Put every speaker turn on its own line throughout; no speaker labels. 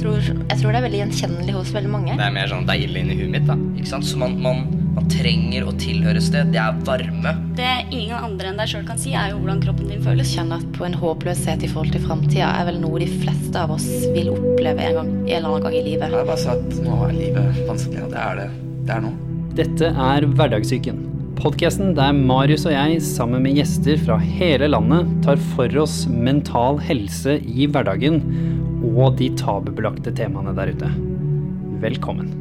Tror, jeg tror det er veldig gjenkjennelig hos veldig mange.
Det er mer sånn deilig inni huet mitt. da Ikke sant? Så man, man, man trenger å tilhøre sted. Det er varme.
Det ingen andre enn deg sjøl kan si, er jo hvordan kroppen din føles.
Kjenne at på en håpløshet i forhold til framtida er vel noe de fleste av oss vil oppleve en, gang, en eller annen gang i livet.
Jeg bare sånn at nå er livet vanskelig, og det er det. Det er nå.
Dette er Hverdagssyken. Podkasten der Marius og jeg sammen med gjester fra hele landet tar for oss mental helse i hverdagen og de tabubelagte temaene der ute. Velkommen.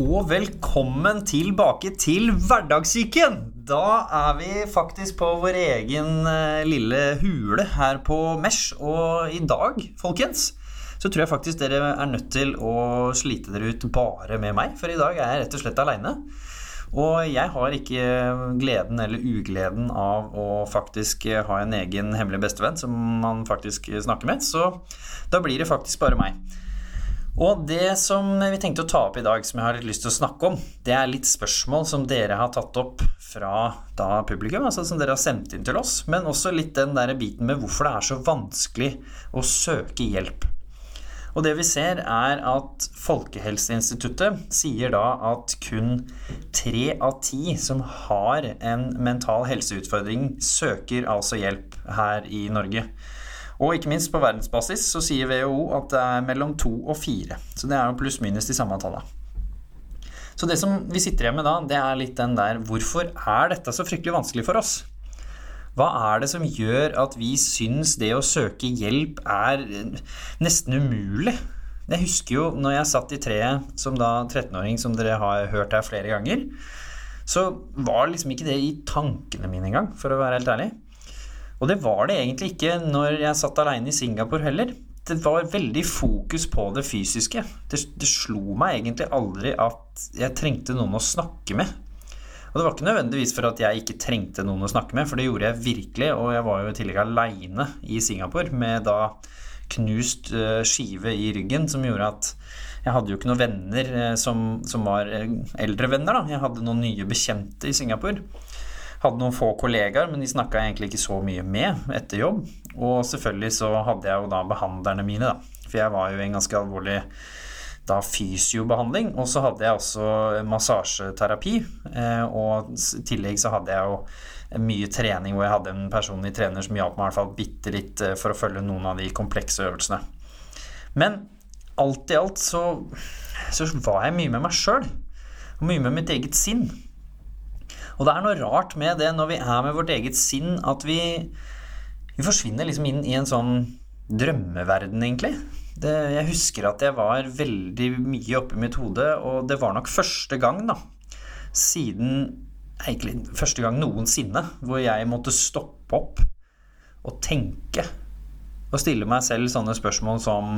Og velkommen tilbake til Hverdagssyken! Da er vi faktisk på vår egen eh, lille hule her på Mesh. Og i dag, folkens, så tror jeg faktisk dere er nødt til å slite dere ut bare med meg. For i dag er jeg rett og slett aleine. Og jeg har ikke gleden eller ugleden av å faktisk ha en egen hemmelig bestevenn som man faktisk snakker med, så da blir det faktisk bare meg. Og det som vi tenkte å ta opp i dag, som jeg har litt lyst til å snakke om, det er litt spørsmål som dere har tatt opp fra da publikum, altså som dere har sendt inn til oss, men også litt den der biten med hvorfor det er så vanskelig å søke hjelp. Og det vi ser, er at Folkehelseinstituttet sier da at kun tre av ti som har en mental helseutfordring, søker altså hjelp her i Norge. Og ikke minst på verdensbasis så sier WHO at det er mellom to og fire. Så det er jo pluss-minus de samme tallene. Så det som vi sitter igjen med da, det er litt den der Hvorfor er dette så fryktelig vanskelig for oss? Hva er det som gjør at vi syns det å søke hjelp er nesten umulig? Jeg husker jo når jeg satt i treet som da 13-åring, som dere har hørt her flere ganger, så var liksom ikke det i tankene mine engang, for å være helt ærlig. Og det var det egentlig ikke når jeg satt aleine i Singapore heller. Det var veldig fokus på det fysiske. Det, det slo meg egentlig aldri at jeg trengte noen å snakke med. Og det var ikke nødvendigvis for at jeg ikke trengte noen å snakke med, for det gjorde jeg virkelig, og jeg var jo i tillegg aleine i Singapore med da knust eh, skive i ryggen som gjorde at jeg hadde jo ikke noen venner eh, som, som var eh, eldre venner, da. Jeg hadde noen nye bekjente i Singapore. Hadde noen få kollegaer, men de snakka jeg egentlig ikke så mye med etter jobb. Og selvfølgelig så hadde jeg jo da behandlerne mine, da. For jeg var jo en ganske alvorlig da fysiobehandling. Og så hadde jeg også massasjeterapi. Eh, og i tillegg så hadde jeg jo mye trening hvor jeg hadde en personlig trener som hjalp meg i hvert fall bitte litt eh, for å følge noen av de komplekse øvelsene. Men alt i alt så, så var jeg mye med meg sjøl. Og mye med mitt eget sinn. Og det er noe rart med det når vi er med vårt eget sinn, at vi, vi forsvinner liksom inn i en sånn drømmeverden, egentlig. Det, jeg husker at jeg var veldig mye oppi mitt hode, og det var nok første gang, da, siden Egentlig første gang noensinne hvor jeg måtte stoppe opp og tenke og stille meg selv sånne spørsmål som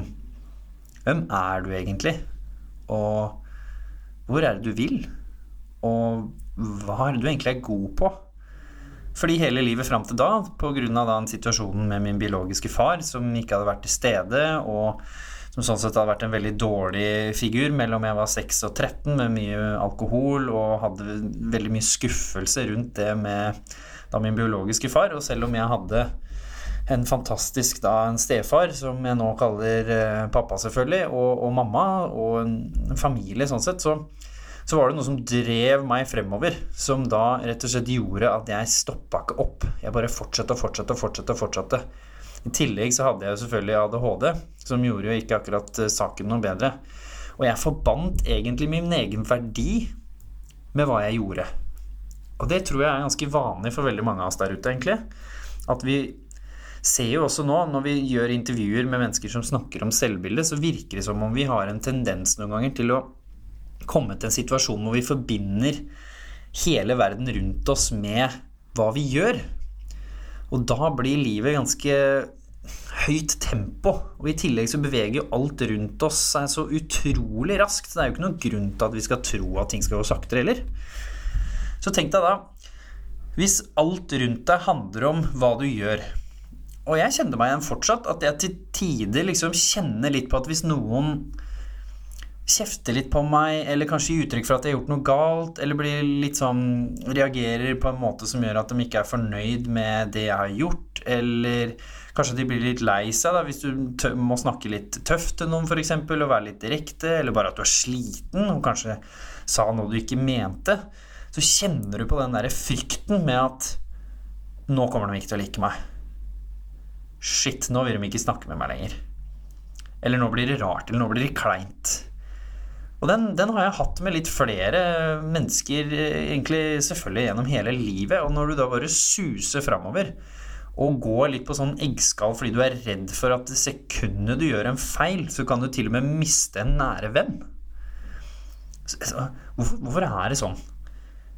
Hvem er du egentlig? Og hvor er det du vil? Og hva er det du egentlig er god på? Fordi hele livet fram til da, pga. den situasjonen med min biologiske far, som ikke hadde vært til stede, og som sånn sett hadde vært en veldig dårlig figur mellom jeg var 6 og 13, med mye alkohol, og hadde veldig mye skuffelse rundt det med da min biologiske far. Og selv om jeg hadde en fantastisk da, en stefar, som jeg nå kaller eh, pappa, selvfølgelig, og, og mamma, og en familie sånn sett, så så var det noe som drev meg fremover, som da rett og slett gjorde at jeg stoppa ikke opp. Jeg bare fortsatte og fortsatte og fortsatte. fortsatte. I tillegg så hadde jeg jo selvfølgelig ADHD, som gjorde jo ikke akkurat eh, saken noe bedre. Og jeg forbandt egentlig min egen verdi med hva jeg gjorde. Og det tror jeg er ganske vanlig for veldig mange av oss der ute, egentlig. At vi ser jo også nå, når vi gjør intervjuer med mennesker som snakker om selvbilde, så virker det som om vi har en tendens noen ganger til å kommet til en situasjon hvor vi forbinder hele verden rundt oss med hva vi gjør. Og da blir livet ganske høyt tempo. Og i tillegg så beveger jo alt rundt oss seg så utrolig raskt. Det er jo ikke noen grunn til at vi skal tro at ting skal gå saktere heller. Så tenk deg da Hvis alt rundt deg handler om hva du gjør Og jeg kjenner meg igjen fortsatt at jeg til tider liksom kjenner litt på at hvis noen kjefter litt på meg, eller kanskje gir uttrykk for at jeg har gjort noe galt, eller blir litt sånn reagerer på en måte som gjør at de ikke er fornøyd med det jeg har gjort, eller Kanskje de blir litt lei seg da, hvis du må snakke litt tøft til noen f.eks. Og være litt direkte, eller bare at du er sliten og kanskje sa noe du ikke mente. Så kjenner du på den der frykten med at nå kommer de ikke til å like meg. Shit, nå vil de ikke snakke med meg lenger. Eller nå blir det rart, eller nå blir det kleint. Og den, den, har jeg hatt med litt flere mennesker, egentlig selvfølgelig gjennom hele livet. Og når du da bare suser framover og går litt på sånn eggskall fordi du er redd for at det sekundet du gjør en feil, så kan du til og med miste en nære venn. Hvorfor, hvorfor er det sånn?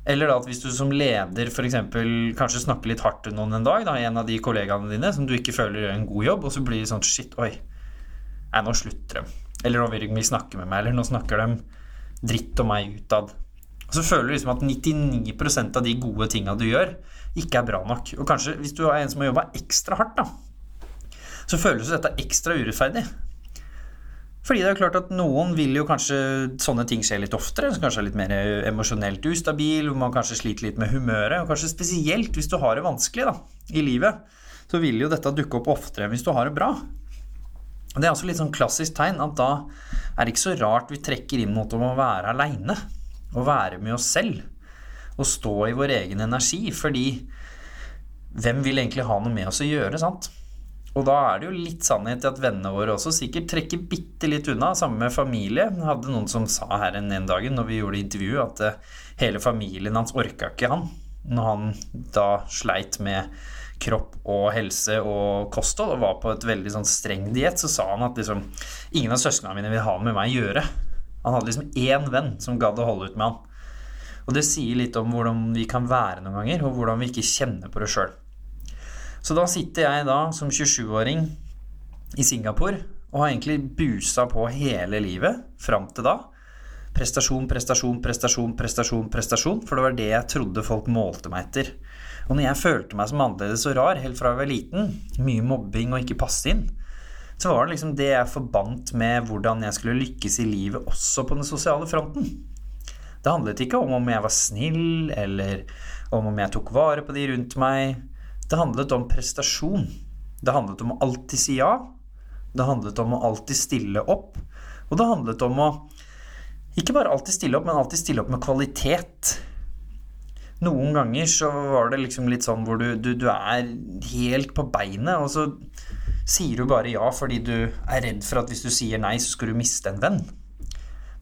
Eller da at hvis du som leder f.eks. kanskje snakker litt hardt til noen en dag, da, en av de kollegaene dine som du ikke føler gjør en god jobb, og så blir det sånn shit, oi, nei, nå slutter de. Eller nå vil ikke snakke med meg, eller nå snakker de dritt om meg utad. Og så føler du liksom at 99% av de gode tinga du gjør, ikke er bra nok. Og kanskje hvis du er en som har jobba ekstra hardt, da, så føles dette ekstra urettferdig. Fordi det er jo klart at noen vil jo kanskje sånne ting skje litt oftere, som kanskje er litt mer emosjonelt ustabil, hvor man kanskje sliter litt med humøret, og kanskje spesielt hvis du har det vanskelig da, i livet, så vil jo dette dukke opp oftere enn hvis du har det bra. Det er også litt sånn klassisk tegn at da er det ikke så rart vi trekker inn mot om å være aleine. Å være med oss selv. Å stå i vår egen energi. Fordi hvem vil egentlig ha noe med oss å gjøre, sant? Og da er det jo litt sannhet i at vennene våre også sikkert trekker bitte litt unna, sammen med familie. Jeg hadde noen som sa her en, en dag når vi gjorde intervju, at uh, hele familien hans orka ikke han. Når han da sleit med kropp og helse og kosthold og var på et veldig sånn streng diett, så sa han at liksom ingen av søsknene mine vil ha med meg å gjøre. Han hadde liksom én venn som gadd å holde ut med han. Og det sier litt om hvordan vi kan være noen ganger, og hvordan vi ikke kjenner på det sjøl. Så da sitter jeg da som 27-åring i Singapore og har egentlig busa på hele livet fram til da. Prestasjon, prestasjon, prestasjon, prestasjon, prestasjon. For det var det jeg trodde folk målte meg etter. Og når jeg følte meg som annerledes og rar helt fra jeg var liten, mye mobbing og ikke passe inn, så var det liksom det jeg forbandt med hvordan jeg skulle lykkes i livet også på den sosiale fronten. Det handlet ikke om om jeg var snill, eller om om jeg tok vare på de rundt meg. Det handlet om prestasjon. Det handlet om å alltid si ja. Det handlet om å alltid stille opp. Og det handlet om å ikke bare alltid stille opp, men alltid stille opp med kvalitet. Noen ganger så var det liksom litt sånn hvor du, du, du er helt på beinet, og så sier du bare ja fordi du er redd for at hvis du sier nei, så skal du miste en venn.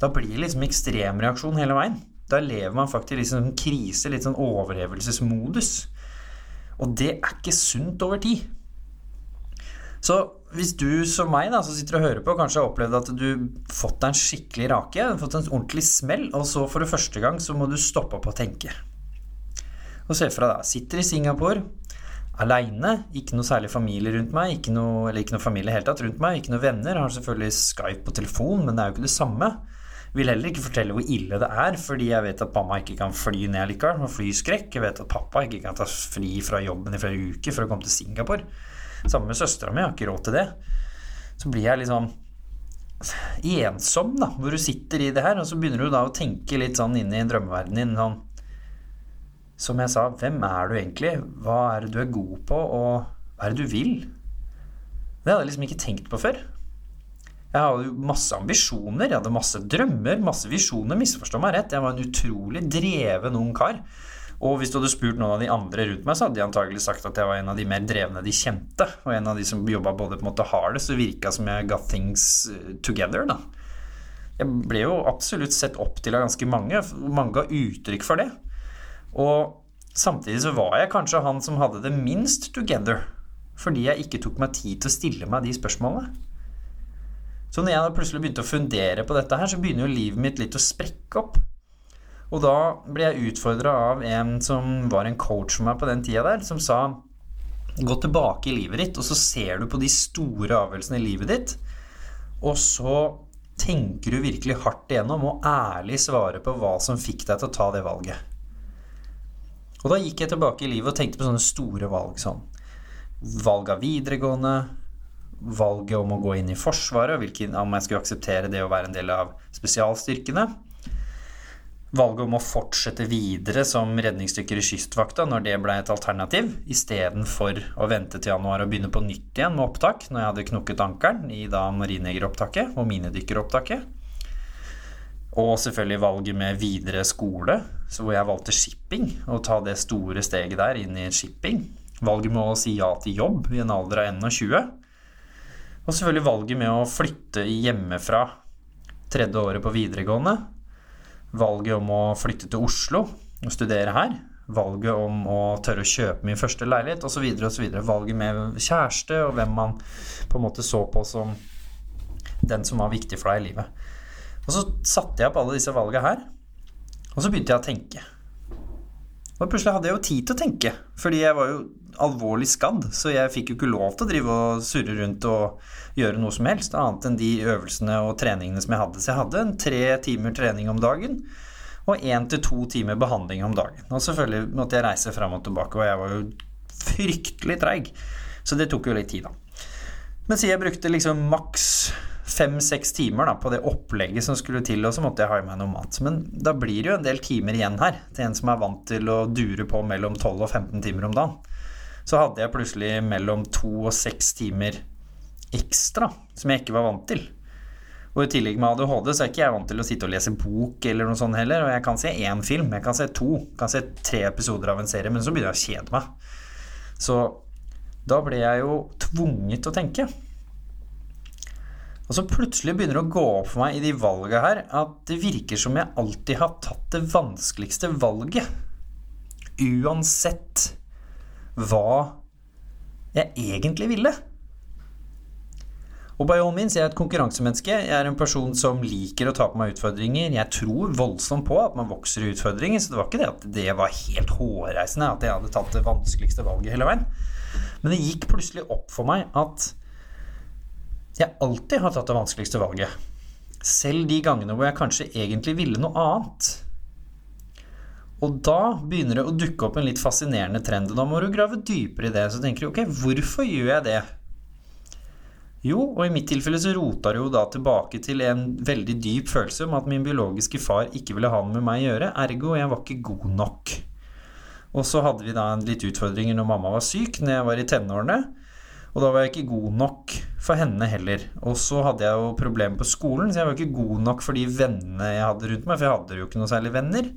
Da blir det liksom ekstremreaksjon hele veien. Da lever man faktisk i liksom en krise, litt sånn overhevelsesmodus. Og det er ikke sunt over tid. Så hvis du som meg da, som sitter og hører på, kanskje har opplevd at du fått deg en skikkelig rake, fått en ordentlig smell, og så for det første gang så må du stoppe opp og tenke. Og se for deg da, sitter i Singapore aleine, ikke noe særlig familie rundt meg, ikke noe, eller ikke noe familie helt tatt rundt meg, ikke noe venner, har selvfølgelig Skype på telefon, men det er jo ikke det samme. Vil heller ikke fortelle hvor ille det er, fordi jeg vet at mamma ikke kan fly ned likevel, har flyskrekk. Jeg vet at pappa ikke kan ta fri fra jobben i flere uker for å komme til Singapore. Sammen med søstera mi, har ikke råd til det. Så blir jeg liksom ensom, da, hvor du sitter i det her, og så begynner du da å tenke litt sånn inn i drømmeverdenen din sånn som jeg sa, hvem er du egentlig? Hva er det du er god på, og hva er det du vil? Det hadde jeg liksom ikke tenkt på før. Jeg hadde jo masse ambisjoner, jeg hadde masse drømmer, masse visjoner. Misforstå meg rett, jeg var en utrolig dreven ung kar. Og hvis du hadde spurt noen av de andre rundt meg, så hadde de antagelig sagt at jeg var en av de mer drevne de kjente. Og en av de som jobba både på en måte hardest og virka som jeg got things eh, together. da. Jeg ble jo absolutt sett opp til av ganske mange. Mange ga uttrykk for det. Og samtidig så var jeg kanskje han som hadde det minst together, fordi jeg ikke tok meg tid til å stille meg de spørsmålene. Så når jeg plutselig begynte å fundere på dette her, så begynner jo livet mitt litt å sprekke opp. Og da ble jeg utfordra av en som var en coach for meg på den tida der, som sa Gå tilbake i livet ditt, og så ser du på de store avgjørelsene i livet ditt, og så tenker du virkelig hardt igjennom og ærlig svarer på hva som fikk deg til å ta det valget. Og da gikk jeg tilbake i livet og tenkte på sånne store valg sånn valg av videregående, valget om å gå inn i Forsvaret, hvilken, om jeg skulle akseptere det å være en del av spesialstyrkene. valget om å fortsette videre som redningsdykker i Kystvakta når det ble et alternativ, istedenfor å vente til januar og begynne på nytt igjen med opptak når jeg hadde knukket ankelen i da marinejegeropptaket og minedykkeropptaket. Og selvfølgelig valget med videre skole, hvor jeg valgte shipping, og ta det store steget der inn i shipping. Valget med å si ja til jobb i en alder av 21. Og selvfølgelig valget med å flytte hjemmefra tredje året på videregående valget om å flytte til Oslo og studere her, valget om å tørre å kjøpe min første leilighet osv. osv. Valget med kjæreste og hvem man på en måte så på som den som var viktig for deg i livet. Og så satte jeg opp alle disse valgene her, og så begynte jeg å tenke. Og plutselig hadde jeg jo tid til å tenke, fordi jeg var jo alvorlig skadd, så jeg fikk jo ikke lov til å drive og surre rundt og gjøre noe som helst, annet enn de øvelsene og treningene som jeg hadde. Så jeg hadde en tre timer trening om dagen og én til to timer behandling om dagen. Og selvfølgelig måtte jeg reise fram og tilbake, og jeg var jo fryktelig treig, så det tok jo litt tid, da. Men siden jeg brukte liksom maks fem-seks timer da, på det opplegget som skulle til, og så måtte jeg ha i meg noe mat. Men da blir det jo en del timer igjen her, til en som er vant til å dure på mellom 12 og 15 timer om dagen. Så hadde jeg plutselig mellom to og seks timer ekstra som jeg ikke var vant til. Og i tillegg med ADHD så er ikke jeg vant til å sitte og lese bok eller noe sånt heller. Og jeg kan se én film, jeg kan se to, jeg kan se tre episoder av en serie, men så begynner jeg å kjede meg. Så da ble jeg jo tvunget til å tenke. Og så plutselig begynner det å gå opp for meg i de valgene her at det virker som jeg alltid har tatt det vanskeligste valget. Uansett hva jeg egentlig ville. Og by all means, jeg er et konkurransemenneske. Jeg er en person som liker å ta på meg utfordringer. Jeg tror voldsomt på at man vokser i utfordringer, så det var ikke det at det var helt hårreisende at jeg hadde tatt det vanskeligste valget hele veien. Men det gikk plutselig opp for meg at jeg alltid har tatt det vanskeligste valget. Selv de gangene hvor jeg kanskje egentlig ville noe annet. Og da begynner det å dukke opp en litt fascinerende trend. Og da må du grave dypere i det. Så tenker du ok, hvorfor gjør jeg det? Jo, og i mitt tilfelle så rota det jo da tilbake til en veldig dyp følelse om at min biologiske far ikke ville ha noe med meg å gjøre, ergo jeg var ikke god nok. Og så hadde vi da litt utfordringer når mamma var syk, når jeg var i tenårene. Og da var jeg ikke god nok for henne heller. Og så hadde jeg jo problemer på skolen, så jeg var ikke god nok for de vennene jeg hadde rundt meg, for jeg hadde jo ikke noe særlig venner.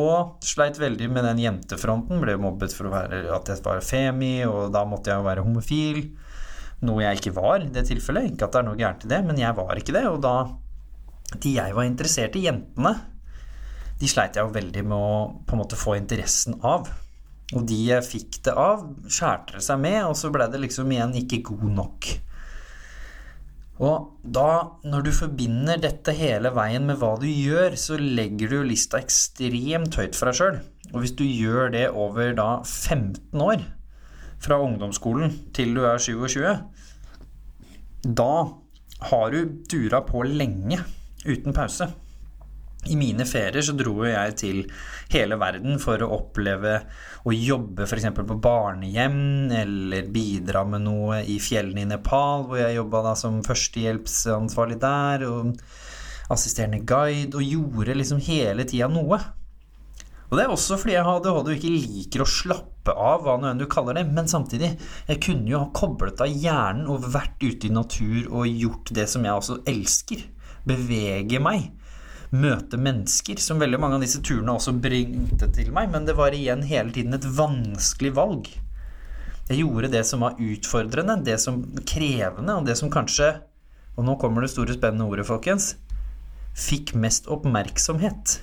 Og sleit veldig med den jentefronten. Ble mobbet for være, at jeg var femi, og da måtte jeg jo være homofil. Noe jeg ikke var i det tilfellet. Ikke at det er noe gærent i det, men jeg var ikke det. Og da De jeg var interessert i, jentene, de sleit jeg jo veldig med å på en måte få interessen av. Og de jeg fikk det av, skjærte det seg med, og så ble det liksom igjen ikke god nok. Og da, når du forbinder dette hele veien med hva du gjør, så legger du lista ekstremt høyt for deg sjøl. Og hvis du gjør det over da 15 år, fra ungdomsskolen til du er 27, da har du dura på lenge uten pause. I mine ferier så dro jeg til hele verden for å oppleve å jobbe f.eks. på barnehjem, eller bidra med noe i fjellene i Nepal, hvor jeg jobba som førstehjelpsansvarlig der, og assisterende guide, og gjorde liksom hele tida noe. Og det er også fordi jeg har ADHD og ikke liker å slappe av, hva nå enn du kaller det. Men samtidig, jeg kunne jo ha koblet av hjernen og vært ute i natur og gjort det som jeg også elsker. Bevege meg. Møte mennesker, som veldig mange av disse turene også bringte til meg. Men det var igjen hele tiden et vanskelig valg. Jeg gjorde det som var utfordrende, det som krevende, og det som kanskje Og nå kommer det store, spennende ordet, folkens. Fikk mest oppmerksomhet.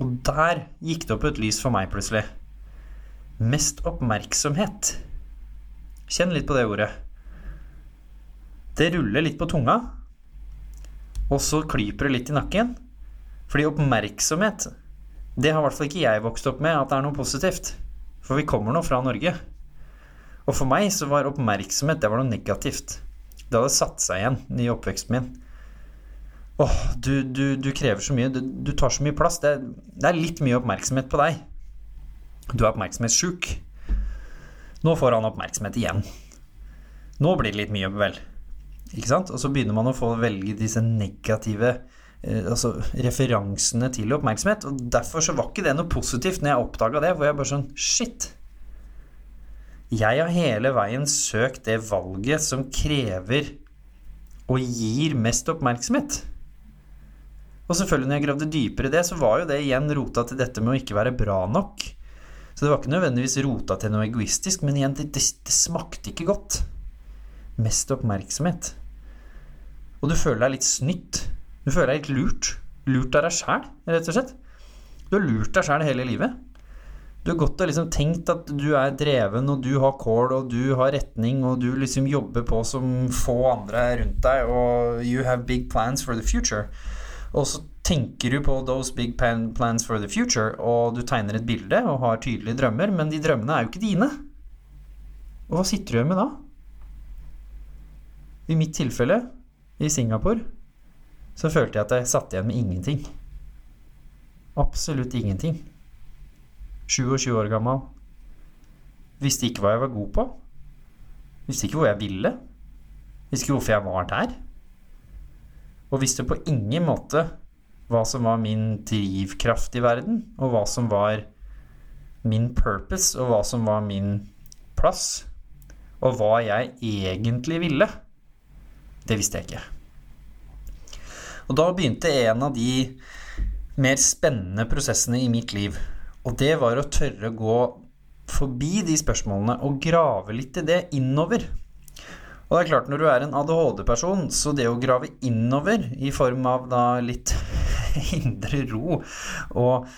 Og der gikk det opp et lys for meg plutselig. Mest oppmerksomhet. Kjenn litt på det ordet. Det ruller litt på tunga, og så klyper det litt i nakken. Fordi oppmerksomhet, det har i hvert fall ikke jeg vokst opp med at det er noe positivt. For vi kommer nå fra Norge. Og for meg så var oppmerksomhet det var noe negativt. Det hadde satt seg igjen i oppveksten min. Åh, du, du, du, krever så mye. Du, du, tar så mye plass. Det, det, er litt mye oppmerksomhet på deg. Du er oppmerksomhetssjuk. Nå får han oppmerksomhet igjen. Nå blir det litt mye, vel. Ikke sant? Og så begynner man å få velge disse negative altså referansene til oppmerksomhet. Og derfor så var ikke det noe positivt når jeg oppdaga det, hvor jeg bare sånn Shit. Jeg har hele veien søkt det valget som krever og gir mest oppmerksomhet. Og selvfølgelig når jeg gravde dypere i det, så var jo det igjen rota til dette med å ikke være bra nok. Så det var ikke nødvendigvis rota til noe egoistisk, men igjen, det, det, det smakte ikke godt. Mest oppmerksomhet. Og du føler deg litt snytt. Du føler deg litt lurt. Lurt av deg sjæl, rett og slett. Du har lurt deg sjæl hele livet. Du har gått og liksom tenkt at du er dreven, og du har kål, og du har retning, og du liksom jobber på som få andre rundt deg, og you have big plans for the future. Og så tenker du på those big plans for the future, og du tegner et bilde og har tydelige drømmer, men de drømmene er jo ikke dine. Og hva sitter du igjen med da? I mitt tilfelle, i Singapore, så følte jeg at jeg satt igjen med ingenting. Absolutt ingenting. 27 år gammel. Visste ikke hva jeg var god på. Visste ikke hvor jeg ville. Visste ikke hvorfor jeg var der og visste på ingen måte hva som var min drivkraft i verden, og hva som var min purpose, og hva som var min plass, og hva jeg egentlig ville. Det visste jeg ikke. Og da begynte en av de mer spennende prosessene i mitt liv, og det var å tørre å gå forbi de spørsmålene og grave litt i det innover. Og det er klart, når du er en ADHD-person, så det å grave innover i form av da litt indre ro og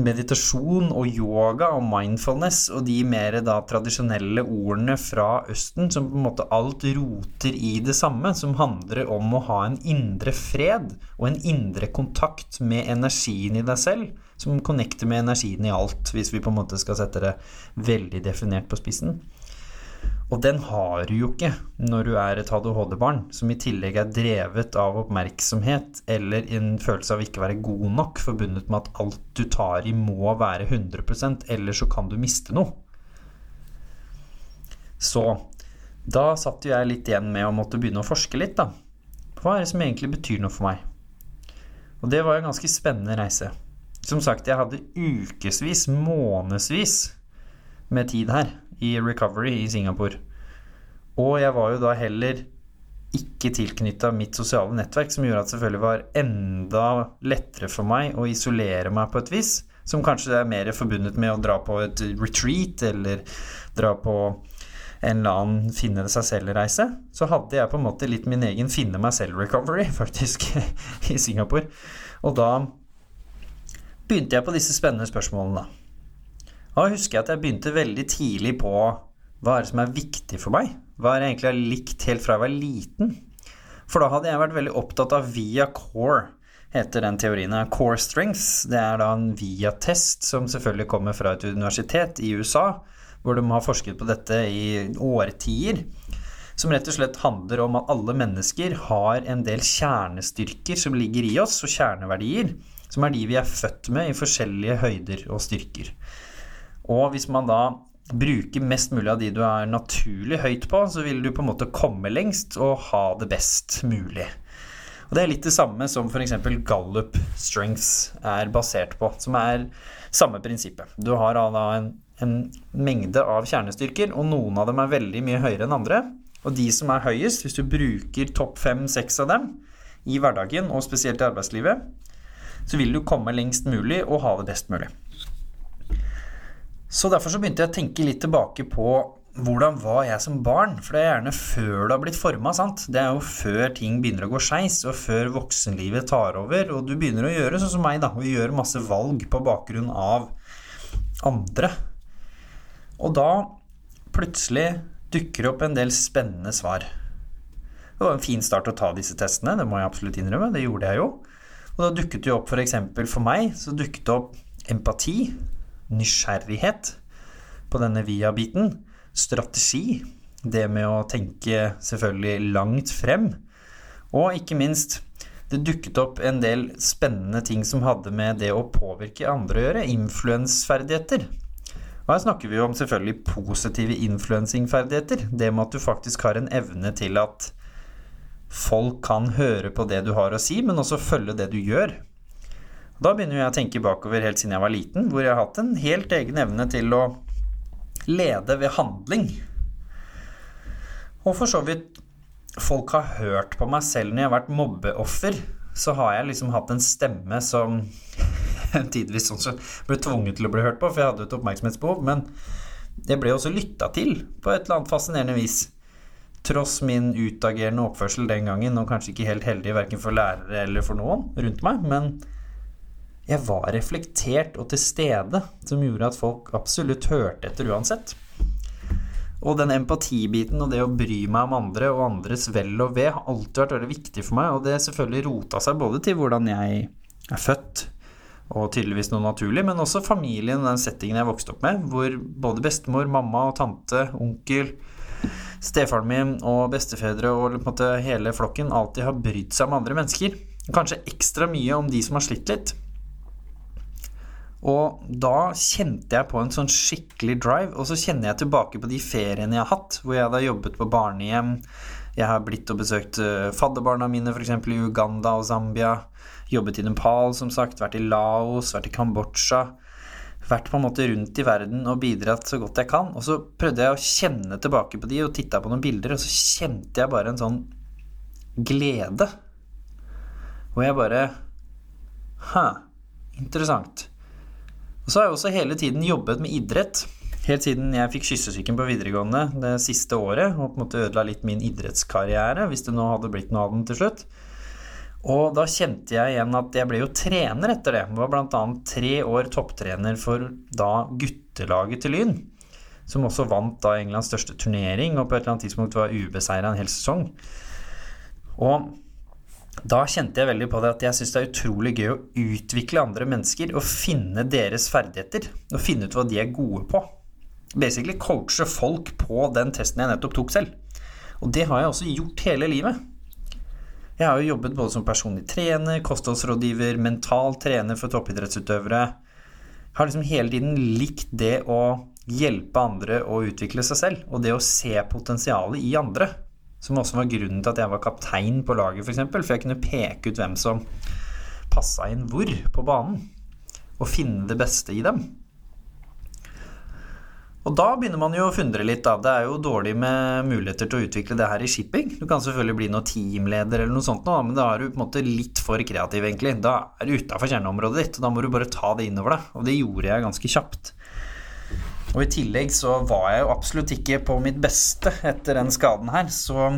meditasjon og yoga og mindfulness og de mer da tradisjonelle ordene fra Østen som på en måte alt roter i det samme, som handler om å ha en indre fred og en indre kontakt med energien i deg selv, som connecter med energien i alt, hvis vi på en måte skal sette det veldig definert på spissen. Og den har du jo ikke når du er et ADHD-barn som i tillegg er drevet av oppmerksomhet eller en følelse av ikke være god nok, forbundet med at alt du tar i må være 100% ellers så kan du miste noe. Så da satt jo jeg litt igjen med å måtte begynne å forske litt, da. Hva er det som egentlig betyr noe for meg? Og det var en ganske spennende reise. Som sagt, jeg hadde ukevis, månedsvis med tid her i recovery i Singapore. Og jeg var jo da heller ikke tilknytta mitt sosiale nettverk, som gjorde at det selvfølgelig var enda lettere for meg å isolere meg på et vis. Som kanskje er mer forbundet med å dra på et retreat eller dra på en eller annen finne seg selv-reise. Så hadde jeg på en måte litt min egen finne meg selv-recovery, faktisk, i Singapore. Og da begynte jeg på disse spennende spørsmålene, da. Da husker jeg at jeg begynte veldig tidlig på hva er det som er viktig for meg? Hva er det egentlig jeg har likt helt fra jeg var liten? For da hadde jeg vært veldig opptatt av via core, heter den teorien. Core strengths, det er da en via-test som selvfølgelig kommer fra et universitet i USA, hvor de har forsket på dette i årtier. Som rett og slett handler om at alle mennesker har en del kjernestyrker som ligger i oss, og kjerneverdier, som er de vi er født med i forskjellige høyder og styrker. Og hvis man da bruker mest mulig av de du er naturlig høyt på, så vil du på en måte komme lengst og ha det best mulig. Og Det er litt det samme som f.eks. Gallup Strengths er basert på, som er samme prinsippet. Du har da en, en mengde av kjernestyrker, og noen av dem er veldig mye høyere enn andre. Og de som er høyest, hvis du bruker topp fem-seks av dem i hverdagen, og spesielt i arbeidslivet, så vil du komme lengst mulig og ha det best mulig. Så derfor så begynte jeg å tenke litt tilbake på hvordan var jeg som barn? For det er gjerne før du har blitt forma. Det er jo før ting begynner å gå skeis, og før voksenlivet tar over. Og du begynner å gjøre sånn som meg, da, og gjøre masse valg på bakgrunn av andre. Og da plutselig dukker det opp en del spennende svar. Det var en fin start å ta disse testene, det må jeg absolutt innrømme. Det gjorde jeg jo. Og da dukket det opp f.eks. For, for meg så dukket det opp empati nysgjerrighet på denne via-biten. Strategi. Det med å tenke selvfølgelig langt frem. Og ikke minst det dukket opp en del spennende ting som hadde med det å påvirke andre å gjøre. Influensferdigheter. Og her snakker vi jo om selvfølgelig positive influensingferdigheter. Det med at du faktisk har en evne til at folk kan høre på det du har å si, men også følge det du gjør. Da begynner jeg å tenke bakover helt siden jeg var liten, hvor jeg har hatt en helt egen evne til å lede ved handling. Og for så vidt folk har hørt på meg selv når jeg har vært mobbeoffer, så har jeg liksom hatt en stemme som tidvis sånn så ble tvunget til å bli hørt på, for jeg hadde et oppmerksomhetsbehov. Men det ble også lytta til på et eller annet fascinerende vis. Tross min utagerende oppførsel den gangen, og kanskje ikke helt heldig verken for lærere eller for noen rundt meg, men jeg var reflektert og til stede, som gjorde at folk absolutt hørte etter uansett. Og den empatibiten og det å bry meg om andre og andres vel og ve har alltid vært veldig viktig for meg, og det selvfølgelig rota seg både til hvordan jeg er født, og tydeligvis noe naturlig, men også familien og den settingen jeg vokste opp med, hvor både bestemor, mamma og tante, onkel, stefaren min og bestefedre og måte hele flokken alltid har brydd seg om andre mennesker. Kanskje ekstra mye om de som har slitt litt. Og da kjente jeg på en sånn skikkelig drive, og så kjenner jeg tilbake på de feriene jeg har hatt, hvor jeg har jobbet på barnehjem, jeg har blitt og besøkt eh, fadderbarna mine f.eks. i Uganda og Zambia, jobbet i Nepal, som sagt, vært i Laos, vært i Kambodsja. Vært på en måte rundt i verden og bidratt så godt jeg kan. Og så prøvde jeg å kjenne tilbake på de og titta på noen bilder, og så kjente jeg bare en sånn glede. Og jeg bare Hæ, interessant. Så har jeg også hele tiden jobbet med idrett. Helt siden jeg fikk kyssesyken på videregående det siste året og på en måte ødela litt min idrettskarriere, hvis det nå hadde blitt noe av den til slutt. Og da kjente jeg igjen at jeg ble jo trener etter det. Jeg var bl.a. tre år topptrener for da guttelaget til Lyn. Som også vant da Englands største turnering, og på et eller annet tidspunkt var ubeseira en hel sesong. Og da kjente jeg veldig på det at jeg syns det er utrolig gøy å utvikle andre mennesker og finne deres ferdigheter. Og finne ut hva de er gode på. Basically coache folk på den testen jeg nettopp tok selv. Og det har jeg også gjort hele livet. Jeg har jo jobbet både som personlig trener, kostholdsrådgiver, mental trener for toppidrettsutøvere. Jeg har liksom hele tiden likt det å hjelpe andre å utvikle seg selv, og det å se potensialet i andre. Som også var grunnen til at jeg var kaptein på laget, f.eks. For, eksempel, for jeg kunne peke ut hvem som passa inn hvor på banen. Og finne det beste i dem. Og da begynner man jo å fundre litt, da. Det er jo dårlig med muligheter til å utvikle det her i shipping. Du kan selvfølgelig bli noe teamleder eller noe sånt, men da er du på en måte litt for kreativ, egentlig. Da er du utafor kjerneområdet ditt, og da må du bare ta det innover deg. Og det gjorde jeg ganske kjapt. Og i tillegg så var jeg jo absolutt ikke på mitt beste etter den skaden her, så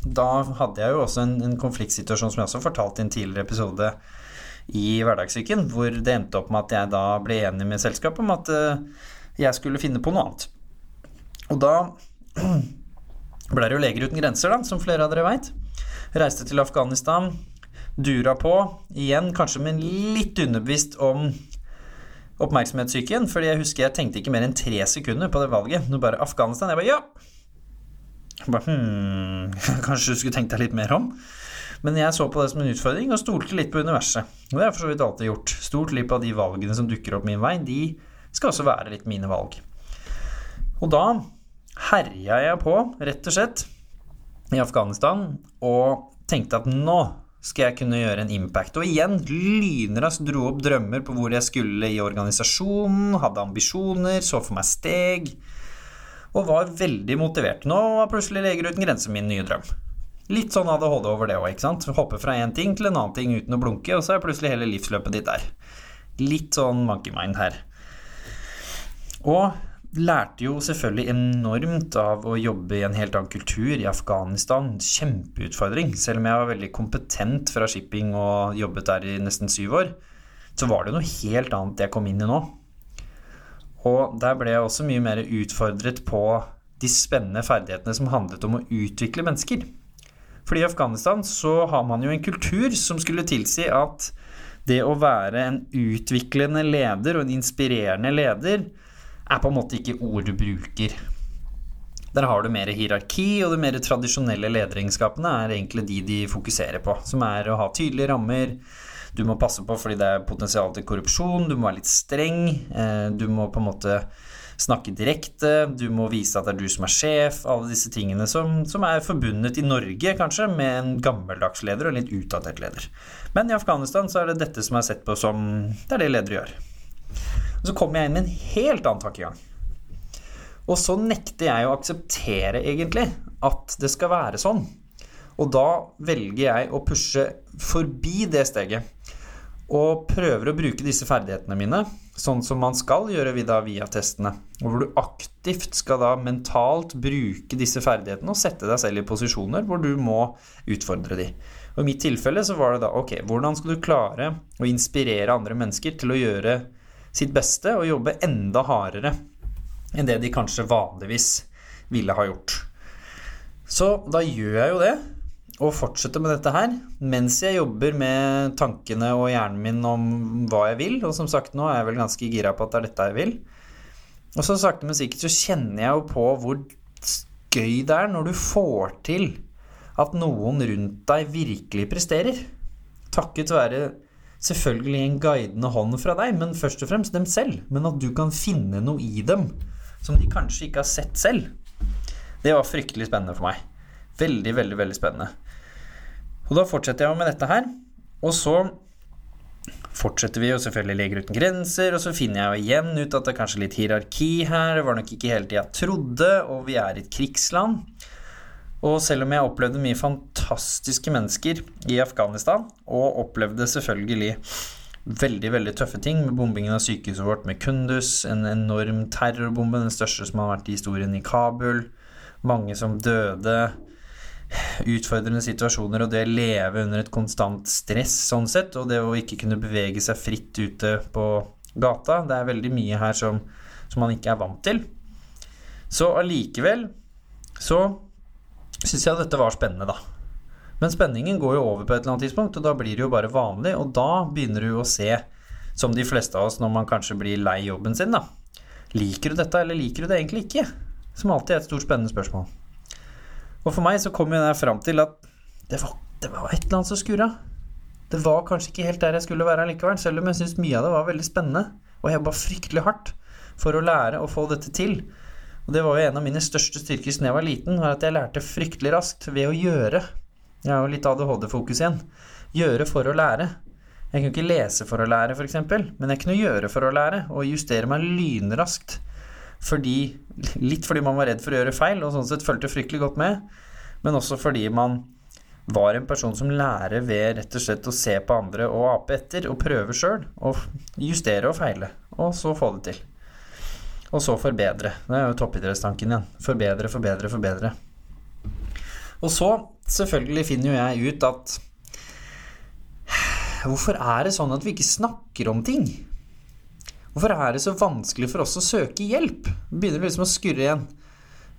da hadde jeg jo også en, en konfliktsituasjon som jeg også fortalte i en tidligere episode i Hverdagssyken, hvor det endte opp med at jeg da ble enig med selskapet om at uh, jeg skulle finne på noe annet. Og da ble det jo Leger uten grenser, da, som flere av dere veit. Reiste til Afghanistan, dura på, igjen kanskje med litt underbevisst om oppmerksomhetssyken, fordi jeg husker jeg tenkte ikke mer enn tre sekunder på det valget. Nå bare Afghanistan. Jeg bare ja. Jeg bare, hmm, kanskje du skulle tenkt deg litt mer om? Men jeg så på det som en utfordring og stolte litt på universet. Og det har jeg for så vidt alltid gjort. Stolt litt på de valgene som dukker opp min vei. De skal også være litt mine valg. Og da herja jeg på, rett og slett, i Afghanistan og tenkte at nå skal jeg kunne gjøre en impact. Og igjen, lynraskt dro opp drømmer på hvor jeg skulle i organisasjonen, hadde ambisjoner, så for meg steg, og var veldig motivert. Nå var plutselig Leger uten grenser min nye drøm. Litt sånn ADHD over det òg, ikke sant. Hoppe fra én ting til en annen ting uten å blunke, og så er plutselig hele livsløpet ditt der. Litt sånn monkey mind her. Og lærte jo selvfølgelig enormt av å jobbe i en helt annen kultur i Afghanistan. Kjempeutfordring. Selv om jeg var veldig kompetent fra shipping og jobbet der i nesten syv år, så var det noe helt annet jeg kom inn i nå. Og der ble jeg også mye mer utfordret på de spennende ferdighetene som handlet om å utvikle mennesker. Fordi i Afghanistan så har man jo en kultur som skulle tilsi at det å være en utviklende leder og en inspirerende leder er på en måte ikke ord du bruker. Der har du mer hierarki, og de mer tradisjonelle lederegenskapene er egentlig de de fokuserer på. Som er å ha tydelige rammer. Du må passe på fordi det er potensial til korrupsjon. Du må være litt streng. Eh, du må på en måte snakke direkte, du må vise at det er du som er sjef, alle disse tingene som, som er forbundet i Norge kanskje med en gammeldags leder og en litt utdatert leder. Men i Afghanistan så er det dette som er sett på som det er det ledere gjør. Og så kommer jeg inn med en helt annen tankegang. Og så nekter jeg å akseptere egentlig at det skal være sånn. Og da velger jeg å pushe forbi det steget og prøver å bruke disse ferdighetene mine sånn som man skal gjøre via testene. Og hvor du aktivt skal da mentalt bruke disse ferdighetene og sette deg selv i posisjoner hvor du må utfordre de. Og I mitt tilfelle så var det da ok, hvordan skal du klare å inspirere andre mennesker til å gjøre sitt beste og jobbe enda hardere enn det de kanskje vanligvis ville ha gjort. Så da gjør jeg jo det, og fortsetter med dette her mens jeg jobber med tankene og hjernen min om hva jeg vil. Og som sagt, nå er jeg vel ganske gira på at det er dette jeg vil. Og så sakte, men sikkert så kjenner jeg jo på hvor gøy det er når du får til at noen rundt deg virkelig presterer. Takket være selvfølgelig en guidende hånd fra deg, men først og fremst dem selv. Men at du kan finne noe i dem som de kanskje ikke har sett selv. Det var fryktelig spennende for meg. Veldig, veldig, veldig spennende. Og da fortsetter jeg med dette her. Og så fortsetter vi jo selvfølgelig Leger uten grenser, og så finner jeg jo igjen ut at det er kanskje litt hierarki her. Det var nok ikke helt det jeg trodde, og vi er i et krigsland. Og selv om jeg opplevde mye fantastiske mennesker i Afghanistan, og opplevde selvfølgelig veldig veldig tøffe ting med bombingen av sykehuset vårt med Kundus, en enorm terrorbombe, den største som har vært i historien i Kabul, mange som døde, utfordrende situasjoner og det å leve under et konstant stress sånn sett, og det å ikke kunne bevege seg fritt ute på gata. Det er veldig mye her som, som man ikke er vant til. Så allikevel så syns jeg dette var spennende, da. Men spenningen går jo over på et eller annet tidspunkt, og da blir det jo bare vanlig, og da begynner du å se, som de fleste av oss når man kanskje blir lei jobben sin, da. Liker du dette, eller liker du det egentlig ikke? Som alltid er et stort spennende spørsmål. Og for meg så kom jeg fram til at det var, det var, et eller annet som skurra. Det var kanskje ikke helt der jeg skulle være likevel, selv om jeg syntes mye av det var veldig spennende. Og jeg jobba fryktelig hardt for å lære å få dette til. Og det var jo en av mine største styrker siden jeg var liten, var at jeg lærte fryktelig raskt ved å gjøre. Jeg har jo litt ADHD-fokus igjen. Gjøre for å lære. Jeg kunne ikke lese for å lære, f.eks., men jeg kunne gjøre for å lære, og justere meg lynraskt fordi, litt fordi man var redd for å gjøre feil, og sånn sett fulgte fryktelig godt med, men også fordi man var en person som lærer ved rett og slett å se på andre og ape etter, og prøve sjøl, og justere og feile, og så få det til. Og så forbedre. Det er jo toppidrettstanken igjen. Forbedre, forbedre, forbedre. Og så, selvfølgelig, finner jo jeg ut at Hvorfor er det sånn at vi ikke snakker om ting? Hvorfor er det så vanskelig for oss å søke hjelp? Begynner liksom å skurre igjen.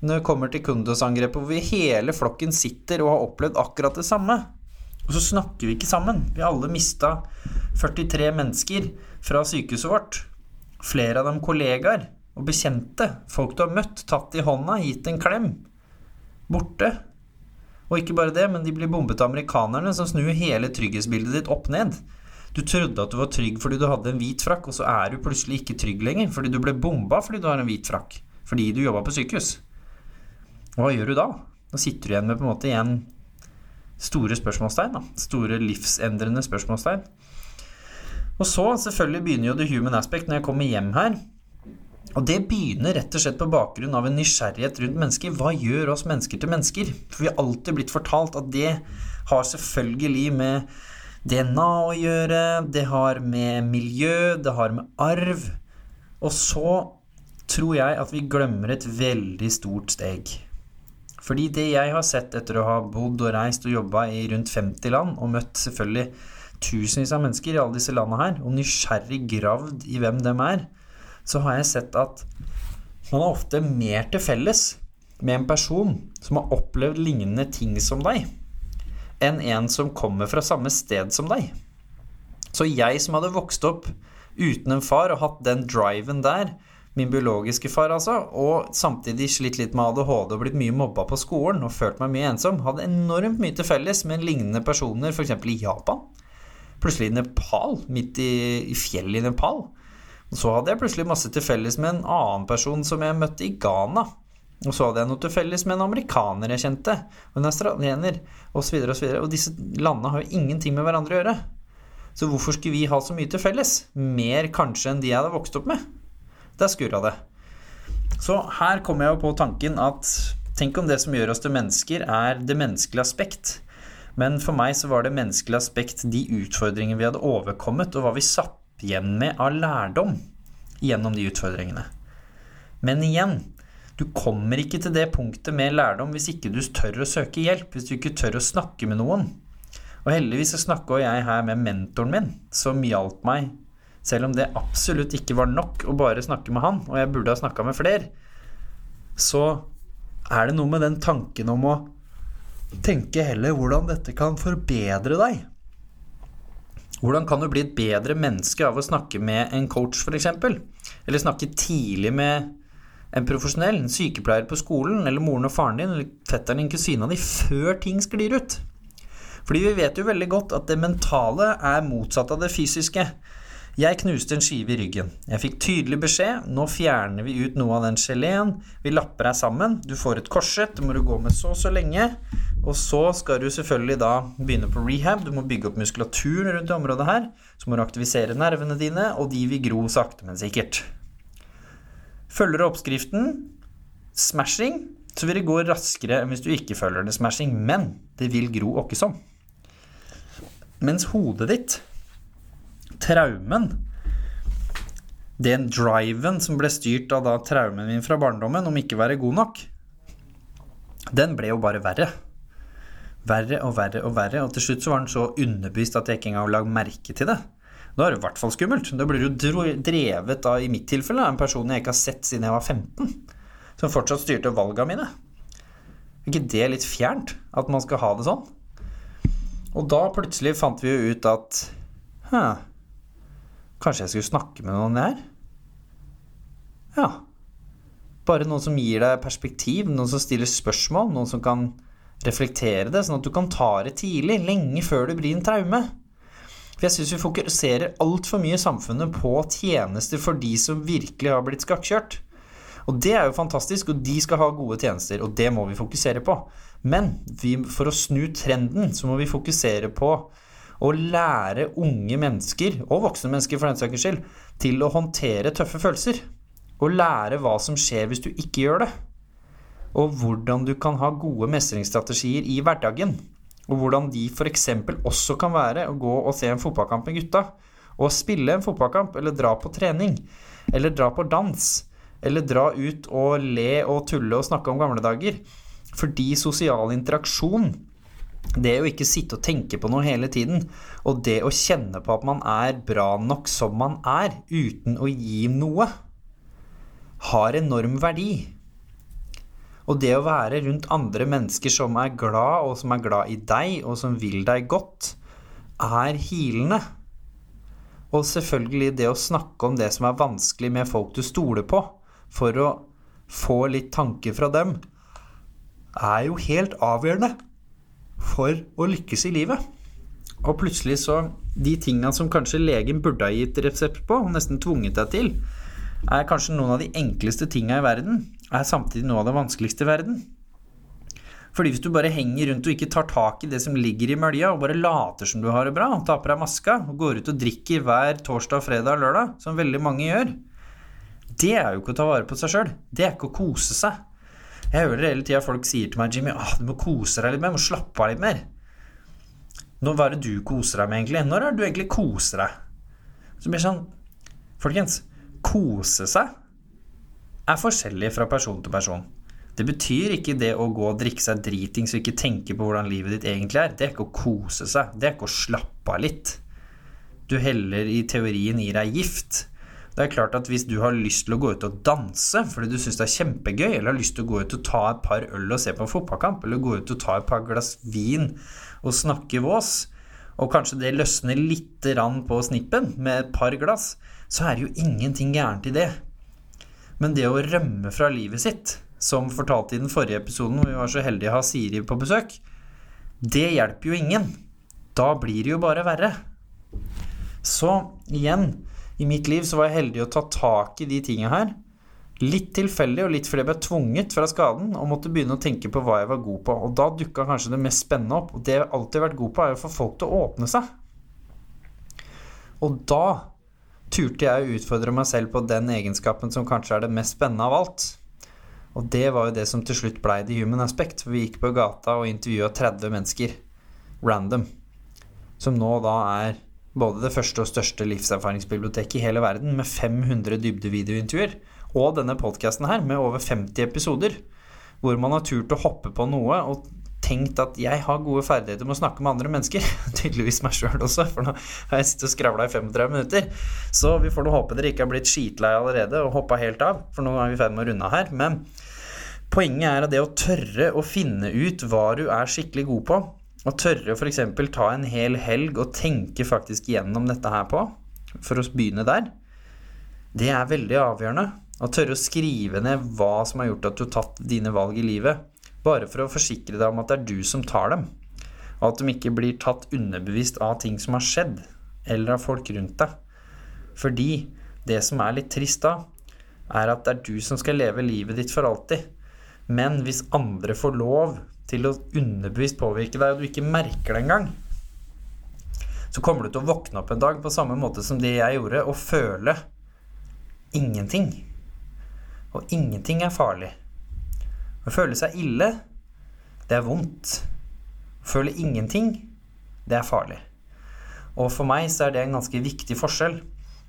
Når det kommer til Kundos-angrepet, hvor vi hele flokken sitter og har opplevd akkurat det samme. Og så snakker vi ikke sammen. Vi har alle mista 43 mennesker fra sykehuset vårt. Flere av dem kollegaer og bekjente. Folk du har møtt, tatt i hånda, gitt en klem. Borte. Og ikke bare det, men de blir bombet av amerikanerne, som snur hele trygghetsbildet ditt opp ned. Du trodde at du var trygg fordi du hadde en hvit frakk, og så er du plutselig ikke trygg lenger fordi du ble bomba fordi du har en hvit frakk. Fordi du jobba på sykehus. Hva gjør du da? Da sitter du igjen med på en måte igjen store spørsmålstegn. Da. Store livsendrende spørsmålstegn. Og så selvfølgelig begynner jo the human aspect når jeg kommer hjem her. Og det begynner rett og slett på bakgrunn av en nysgjerrighet rundt mennesker. Hva gjør oss mennesker til mennesker? For vi har alltid blitt fortalt at det har selvfølgelig med DNA å gjøre, det har med miljø, det har med arv. Og så tror jeg at vi glemmer et veldig stort steg. Fordi det jeg har sett etter å ha bodd og reist og jobba i rundt 50 land, og møtt selvfølgelig tusenvis av mennesker i alle disse landene her, og nysgjerrig gravd i hvem dem er, så har jeg sett at man har ofte mer til felles med en person som har opplevd lignende ting som deg enn en som kommer fra samme sted som deg. Så jeg som hadde vokst opp uten en far og hatt den driven der, min biologiske far altså, og samtidig slitt litt med ADHD og blitt mye mobba på skolen og følt meg mye ensom, hadde enormt mye til felles med lignende personer f.eks. i Japan. Plutselig i Nepal, midt i, i fjellet i Nepal, Så hadde jeg plutselig masse til felles med en annen person som jeg møtte i Ghana. Og så hadde jeg noe til felles med en amerikaner jeg kjente, og en australiener, osv. Og, så videre, og disse landene har jo ingenting med hverandre å gjøre. Så hvorfor skulle vi ha så mye til felles? Mer kanskje enn de jeg hadde vokst opp med? Der skurra det. Så her kommer jeg jo på tanken at tenk om det som gjør oss til mennesker, er det menneskelige aspekt. Men for meg så var det menneskelige aspekt de utfordringene vi hadde overkommet, og hva vi satt igjen med av lærdom gjennom de utfordringene. Men igjen, du kommer ikke til det punktet med lærdom hvis ikke du tør å søke hjelp, hvis du ikke tør å snakke med noen. Og heldigvis så snakka jeg her med mentoren min, som hjalp meg, selv om det absolutt ikke var nok å bare snakke med han, og jeg burde ha snakka med flere, så er det noe med den tanken om å tenke heller hvordan dette kan forbedre deg. Hvordan kan du bli et bedre menneske av å snakke med en coach, f.eks.? Eller snakke tidlig med en profesjonell, en sykepleier på skolen, eller moren og faren din, eller fetteren din, kusina di, før ting sklir ut. Fordi vi vet jo veldig godt at det mentale er motsatt av det fysiske. Jeg knuste en skive i ryggen. Jeg fikk tydelig beskjed. Nå fjerner vi ut noe av den geleen. Vi lapper deg sammen. Du får et korsett. Det må du gå med så og så lenge. Og så skal du selvfølgelig da begynne på rehab. Du må bygge opp muskulaturen rundt det området her. Så må du aktivisere nervene dine, og de vil gro sakte, men sikkert. Følger du oppskriften, smashing, så vil det gå raskere enn hvis du ikke følger det smashing. Men det vil gro åkke sånn. Mens hodet ditt, traumen, den driven som ble styrt av da traumen min fra barndommen om ikke være god nok, den ble jo bare verre. Verre og verre og verre, og til slutt så var den så underbevist at jeg ikke engang la merke til det. Da er det i hvert fall skummelt. Da blir du drevet av, i mitt tilfelle, en person jeg ikke har sett siden jeg var 15, som fortsatt styrte valgene mine. Er ikke det litt fjernt? At man skal ha det sånn? Og da plutselig fant vi jo ut at Hæ, kanskje jeg skulle snakke med noen der? Ja. Bare noen som gir deg perspektiv, noen som stiller spørsmål, noen som kan reflektere det, sånn at du kan ta det tidlig, lenge før det blir en traume. For jeg syns vi fokuserer altfor mye i samfunnet på tjenester for de som virkelig har blitt skakkjørt. Og det er jo fantastisk, og de skal ha gode tjenester, og det må vi fokusere på. Men vi, for å snu trenden, så må vi fokusere på å lære unge mennesker, og voksne mennesker for den saks skyld, til å håndtere tøffe følelser. Og lære hva som skjer hvis du ikke gjør det. Og hvordan du kan ha gode mestringsstrategier i hverdagen. Og hvordan de f.eks. også kan være å gå og se en fotballkamp med gutta. Og spille en fotballkamp, eller dra på trening. Eller dra på dans. Eller dra ut og le og tulle og snakke om gamle dager. Fordi sosial interaksjon, det å ikke sitte og tenke på noe hele tiden, og det å kjenne på at man er bra nok som man er, uten å gi noe, har enorm verdi. Og det å være rundt andre mennesker som er glad, og som er glad i deg, og som vil deg godt, er hilende. Og selvfølgelig det å snakke om det som er vanskelig med folk du stoler på, for å få litt tanker fra dem, er jo helt avgjørende for å lykkes i livet. Og plutselig så De tinga som kanskje legen burde ha gitt resept på, og nesten tvunget deg til, er kanskje noen av de enkleste tinga i verden, er samtidig noe av det vanskeligste i verden. Fordi hvis du bare henger rundt og ikke tar tak i det som ligger i mølja, og bare later som du har det bra, tar på deg maska og går ut og drikker hver torsdag, fredag og lørdag, som veldig mange gjør, det er jo ikke å ta vare på seg sjøl. Det er ikke å kose seg. Jeg hører hele tida folk sier til meg, Jimmy, ah, du må kose deg litt mer, du må slappe av litt mer. Nå, hva er det du koser deg med, egentlig? Når er det du egentlig koser deg? Så blir det sånn Folkens, kose seg er forskjellig fra person til person. Det betyr ikke det å gå og drikke seg dritings og ikke tenke på hvordan livet ditt egentlig er. Det er ikke å kose seg. Det er ikke å slappe av litt. Du heller i teorien i deg gift. Det er klart at Hvis du har lyst til å gå ut og danse fordi du syns det er kjempegøy, eller har lyst til å gå ut og ta et par øl og se på en fotballkamp, eller gå ut og ta et par glass vin og snakke vås, og kanskje det løsner litt på snippen med et par glass, så er det jo ingenting gærent i det. Men det å rømme fra livet sitt, som fortalte i den forrige episoden hvor vi var så heldige å ha Siri på besøk, det hjelper jo ingen. Da blir det jo bare verre. Så igjen, i mitt liv så var jeg heldig å ta tak i de tinga her. Litt tilfeldig og litt fordi jeg ble tvunget fra skaden og måtte begynne å tenke på hva jeg var god på. Og da dukka kanskje det mest spennende opp. Og det jeg alltid har vært god på, er å få folk til å åpne seg. Og da turte jeg å utfordre meg selv på den egenskapen som kanskje er det mest spennende av alt. Og det var jo det som til slutt blei The Human Aspect. For vi gikk på gata og intervjua 30 mennesker random. Som nå da er både det første og største livserfaringsbiblioteket i hele verden, med 500 dybdevideointervjuer. Og denne podkasten her, med over 50 episoder. Hvor man har turt å hoppe på noe og tenkt at jeg har gode ferdigheter med å snakke med andre mennesker. Tydeligvis meg sjøl også, for nå har jeg sittet og skravla i 35 minutter. Så vi får nå håpe dere ikke har blitt skitlei allerede og hoppa helt av, for nå er vi i ferd med å runde av her. Men poenget er at det å tørre å finne ut hva du er skikkelig god på, og tørre å f.eks. ta en hel helg og tenke faktisk gjennom dette her på, for å begynne der, det er veldig avgjørende. Å tørre å skrive ned hva som har gjort at du har tatt dine valg i livet. Bare for å forsikre deg om at det er du som tar dem. Og at de ikke blir tatt underbevisst av ting som har skjedd, eller av folk rundt deg. Fordi det som er litt trist da, er at det er du som skal leve livet ditt for alltid. Men hvis andre får lov til å underbevisst påvirke deg, og du ikke merker det engang, så kommer du til å våkne opp en dag på samme måte som det jeg gjorde, og føle ingenting. Og ingenting er farlig. Å føle seg ille, det er vondt. Å føle ingenting, det er farlig. Og for meg så er det en ganske viktig forskjell.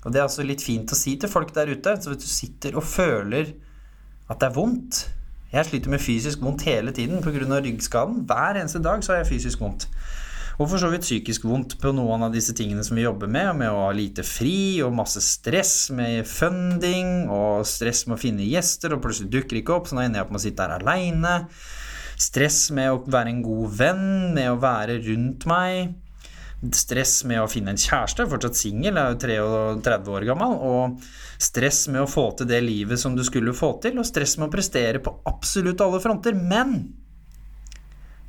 Og det er også litt fint å si til folk der ute. Så hvis du sitter og føler at det er vondt Jeg sliter med fysisk vondt hele tiden pga. ryggskaden. Hver eneste dag så har jeg fysisk vondt. Og for så vidt psykisk vondt på noen av disse tingene som vi jobber med, med å ha lite fri og masse stress med funding og stress med å finne gjester, og plutselig dukker ikke opp, så nå ender jeg opp med å sitte her aleine. Stress med å være en god venn, med å være rundt meg. Stress med å finne en kjæreste, fortsatt singel, er jo 33 år gammel. Og stress med å få til det livet som du skulle få til, og stress med å prestere på absolutt alle fronter. Men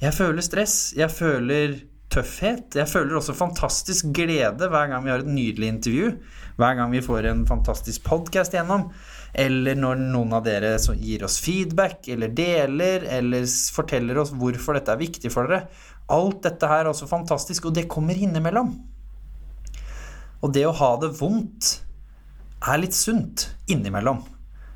jeg føler stress. Jeg føler tøffhet. Jeg føler også fantastisk glede hver gang vi har et nydelig intervju. Hver gang vi får en fantastisk podkast gjennom. Eller når noen av dere gir oss feedback, eller deler, eller forteller oss hvorfor dette er viktig for dere. Alt dette her er også fantastisk, og det kommer innimellom. Og det å ha det vondt er litt sunt innimellom.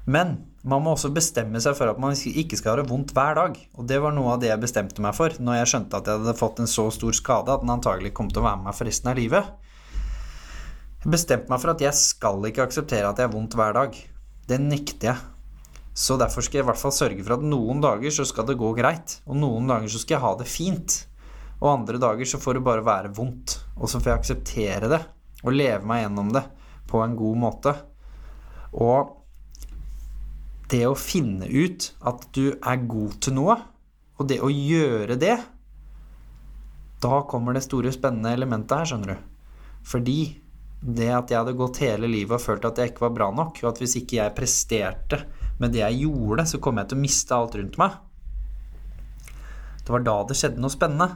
Men man må også bestemme seg for at man ikke skal ha det vondt hver dag. Og det var noe av det jeg bestemte meg for når jeg skjønte at jeg hadde fått en så stor skade at den antagelig kom til å være med meg for resten av livet. Jeg bestemte meg for at jeg skal ikke akseptere at jeg har vondt hver dag. Det nekter jeg. Så derfor skal jeg i hvert fall sørge for at noen dager så skal det gå greit. Og noen dager så skal jeg ha det fint. Og andre dager så får det bare være vondt. Og så får jeg akseptere det og leve meg gjennom det på en god måte. Og det å finne ut at du er god til noe, og det å gjøre det Da kommer det store, spennende elementet her, skjønner du. Fordi det at jeg hadde gått hele livet og følt at jeg ikke var bra nok, og at hvis ikke jeg presterte med det jeg gjorde, så kom jeg til å miste alt rundt meg. Det var da det skjedde noe spennende.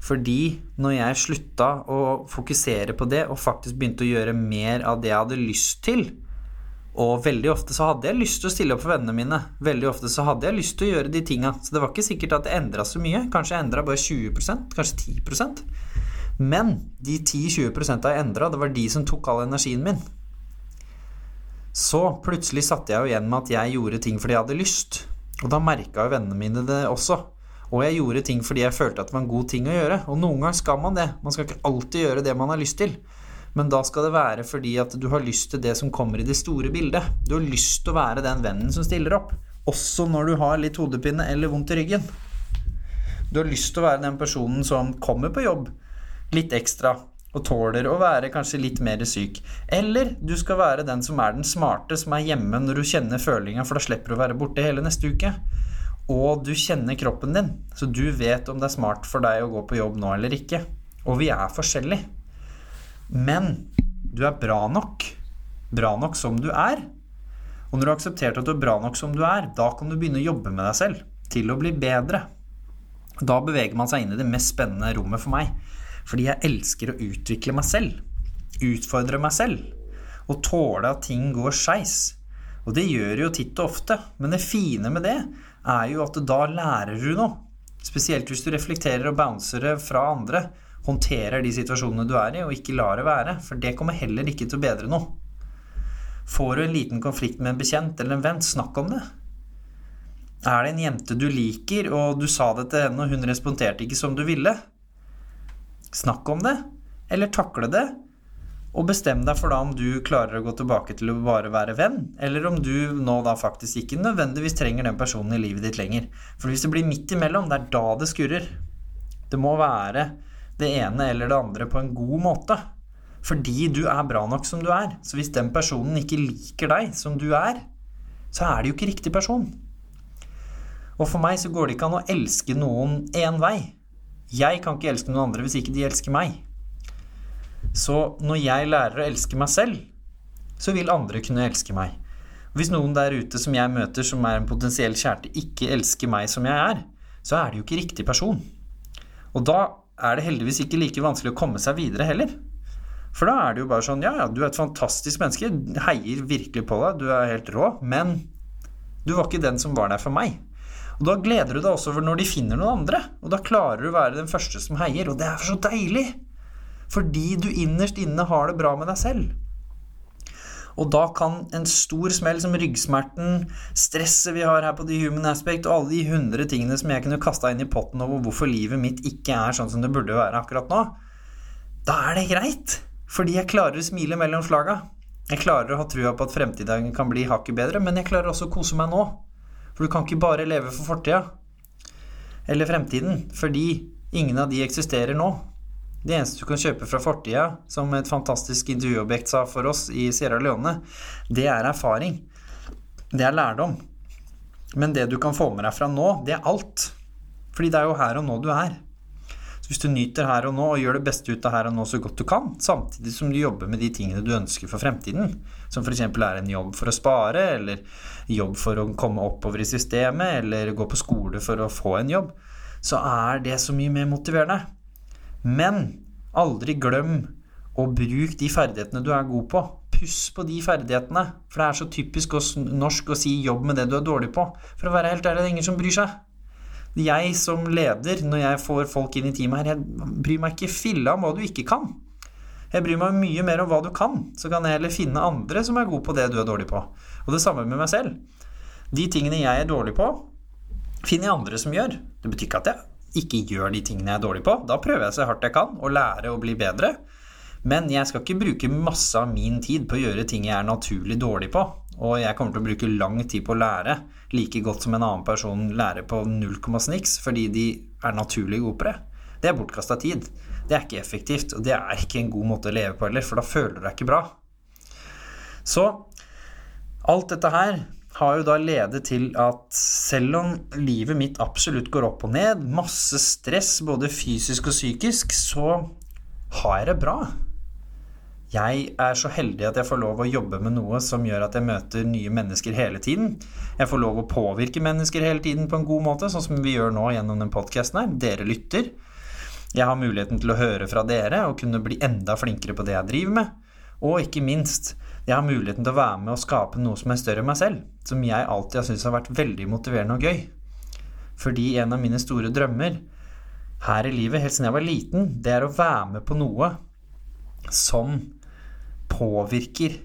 Fordi når jeg slutta å fokusere på det, og faktisk begynte å gjøre mer av det jeg hadde lyst til, og veldig ofte så hadde jeg lyst til å stille opp for vennene mine. Veldig ofte så hadde jeg lyst til å gjøre de tinga. Så det var ikke sikkert at det endra så mye. Kanskje jeg endra bare 20% kanskje 10% Men de 10-20% jeg endra, det var de som tok all energien min. Så plutselig satte jeg jo igjen med at jeg gjorde ting fordi jeg hadde lyst. Og da merka jo vennene mine det også. Og jeg gjorde ting fordi jeg følte at det var en god ting å gjøre. Og noen ganger skal man det. Man skal ikke alltid gjøre det man har lyst til. Men da skal det være fordi at du har lyst til det som kommer i det store bildet. Du har lyst til å være den vennen som stiller opp, også når du har litt hodepine eller vondt i ryggen. Du har lyst til å være den personen som kommer på jobb litt ekstra og tåler å være kanskje litt mer syk. Eller du skal være den som er den smarte, som er hjemme når du kjenner følinga, for da slipper du å være borte hele neste uke. Og du kjenner kroppen din, så du vet om det er smart for deg å gå på jobb nå eller ikke. Og vi er forskjellige. Men du er bra nok. Bra nok som du er. Og når du har akseptert at du er bra nok som du er, da kan du begynne å jobbe med deg selv til å bli bedre. Da beveger man seg inn i det mest spennende rommet for meg. Fordi jeg elsker å utvikle meg selv. Utfordre meg selv. og tåle at ting går skeis. Og det gjør jo titt og ofte, men det fine med det er jo at da lærer du noe. Spesielt hvis du reflekterer og bouncer det fra andre. Håndterer de situasjonene du er i, og ikke lar det være. For det kommer heller ikke til å bedre noe. Får du en liten konflikt med en bekjent eller en venn, snakk om det. Er det en jente du liker, og du sa det til henne, og hun responderte ikke som du ville? Snakk om det, eller takle det, og bestem deg for da om du klarer å gå tilbake til å bare være venn, eller om du nå da faktisk ikke nødvendigvis trenger den personen i livet ditt lenger. For hvis det blir midt imellom, det er da det skurrer. Det må være det ene eller det andre på en god måte. Fordi du er bra nok som du er. Så hvis den personen ikke liker deg som du er, så er det jo ikke riktig person. Og for meg så går det ikke an å elske noen én vei. Jeg kan ikke elske noen andre hvis ikke de elsker meg. Så når jeg lærer å elske meg selv, så vil andre kunne elske meg. Hvis noen der ute som jeg møter som er en potensiell kjæreste, ikke elsker meg som jeg er, så er det jo ikke riktig person. Og da er det heldigvis ikke like vanskelig å komme seg videre heller. For da er det jo bare sånn Ja, ja, du er et fantastisk menneske. Heier virkelig på deg. Du er helt rå. Men du var ikke den som var der for meg. Og da gleder du deg også over når de finner noen andre. Og da klarer du å være den første som heier. Og det er så deilig! Fordi du innerst inne har det bra med deg selv. Og da kan en stor smell som ryggsmerten, stresset vi har her på The Human Aspect, og alle de hundre tingene som jeg kunne kasta inn i potten over hvorfor livet mitt ikke er sånn som det burde være akkurat nå, da er det greit. Fordi jeg klarer å smile mellom slaga. Jeg klarer å ha trua på at fremtiden kan bli hakket bedre, men jeg klarer også å kose meg nå. For du kan ikke bare leve for fortida eller fremtiden, fordi ingen av de eksisterer nå. Det eneste du kan kjøpe fra fortida, som et fantastisk intervjuobjekt sa for oss i Sierra Leone, det er erfaring. Det er lærdom. Men det du kan få med deg fra nå, det er alt. Fordi det er jo her og nå du er. Så hvis du nyter her og nå og gjør det beste ut av her og nå så godt du kan, samtidig som du jobber med de tingene du ønsker for fremtiden, som f.eks. er en jobb for å spare, eller jobb for å komme oppover i systemet, eller gå på skole for å få en jobb, så er det så mye mer motiverende. Men aldri glem å bruke de ferdighetene du er god på. Puss på de ferdighetene. For det er så typisk oss norsk å si 'jobb med det du er dårlig på'. For å være helt ærlig, det er ingen som bryr seg. Jeg som leder, når jeg får folk inn i teamet her, jeg bryr meg ikke filla om hva du ikke kan. Jeg bryr meg mye mer om hva du kan. Så kan jeg heller finne andre som er gode på det du er dårlig på. Og det samme med meg selv. De tingene jeg er dårlig på, finner jeg andre som gjør. Det betyr ikke at jeg ikke gjør de tingene jeg er dårlig på. Da prøver jeg så hardt jeg kan å lære å bli bedre. Men jeg skal ikke bruke masse av min tid på å gjøre ting jeg er naturlig dårlig på. Og jeg kommer til å bruke lang tid på å lære, like godt som en annen person lærer på null komma sniks, fordi de er naturlig gode på det. Det er bortkasta tid. Det er ikke effektivt, og det er ikke en god måte å leve på heller, for da føler du deg ikke bra. Så alt dette her har jo da ledet til at selv om livet mitt absolutt går opp og ned, masse stress både fysisk og psykisk, så har jeg det bra. Jeg er så heldig at jeg får lov å jobbe med noe som gjør at jeg møter nye mennesker hele tiden. Jeg får lov å påvirke mennesker hele tiden på en god måte, sånn som vi gjør nå gjennom den podkasten her. Dere lytter. Jeg har muligheten til å høre fra dere og kunne bli enda flinkere på det jeg driver med. Og ikke minst, jeg har muligheten til å være med og skape noe som er større enn meg selv. Som jeg alltid har syntes har vært veldig motiverende og gøy. Fordi en av mine store drømmer her i livet, helt siden jeg var liten, det er å være med på noe som påvirker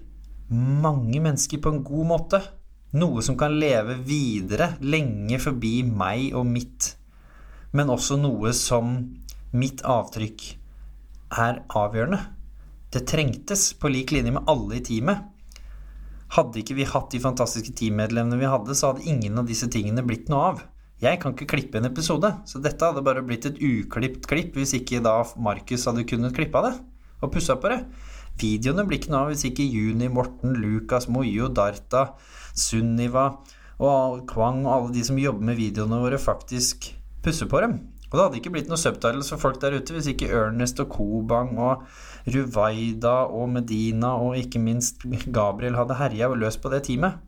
mange mennesker på en god måte. Noe som kan leve videre lenge forbi meg og mitt. Men også noe som mitt avtrykk er avgjørende. Det trengtes på lik linje med alle i teamet. Hadde ikke vi hatt de fantastiske teammedlemmene vi hadde, så hadde ingen av disse tingene blitt noe av. Jeg kan ikke klippe en episode, så dette hadde bare blitt et uklipt klipp hvis ikke da Markus hadde kunnet klippe av det og pussa på det. Videoene blir ikke noe av hvis ikke Juni, Morten, Lukas, Mojo, Darta, Sunniva og Kwang og alle de som jobber med videoene våre, faktisk pusser på dem. Og det hadde ikke blitt noe subtitles for folk der ute hvis ikke Ernest og Kobang og Ruwaida og Medina og ikke minst Gabriel hadde herja og løst på det teamet.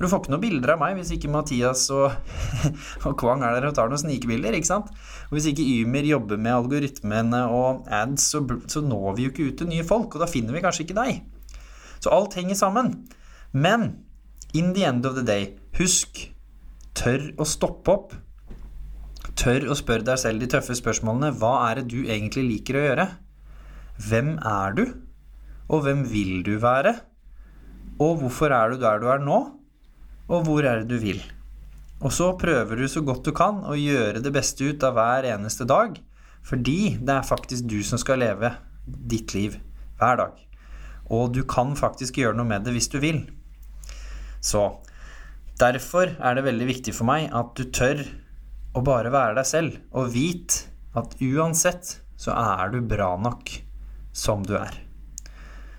Du får ikke noen bilder av meg hvis ikke Mathias og, og Kwang er der og tar noen snikebilder. ikke sant? Og Hvis ikke Ymer jobber med algoritmene og ads, så, så når vi jo ikke ut til nye folk, og da finner vi kanskje ikke deg. Så alt henger sammen. Men in the end of the day, husk tør å stoppe opp. Tør å spørre deg selv de tøffe spørsmålene. Hva er det du egentlig liker å gjøre? Hvem er du? Og hvem vil du være? Og hvorfor er du der du er nå? Og hvor er det du vil? Og så prøver du så godt du kan å gjøre det beste ut av hver eneste dag, fordi det er faktisk du som skal leve ditt liv hver dag. Og du kan faktisk gjøre noe med det hvis du vil. Så derfor er det veldig viktig for meg at du tør å bare være deg selv, og vit at uansett så er du bra nok som du er.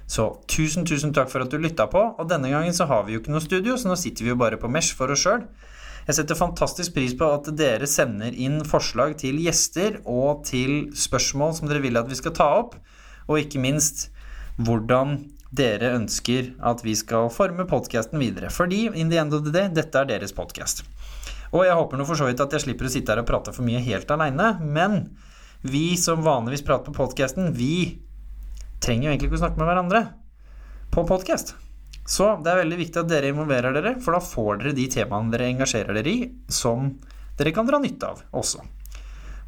Så tusen, tusen takk for at du lytta på. Og denne gangen så har vi jo ikke noe studio, så nå sitter vi jo bare på Mesh for oss sjøl. Jeg setter fantastisk pris på at dere sender inn forslag til gjester og til spørsmål som dere vil at vi skal ta opp, og ikke minst hvordan dere ønsker at vi skal forme podkasten videre. Fordi in the end of the day, dette er deres podkast. Og jeg håper nå for så vidt at jeg slipper å sitte her og prate for mye helt aleine, men vi som vanligvis prater på podkasten, vi trenger jo egentlig ikke å snakke med hverandre på podkast. Så det er veldig viktig at dere involverer dere, for da får dere de temaene dere engasjerer dere i, som dere kan dra nytte av også.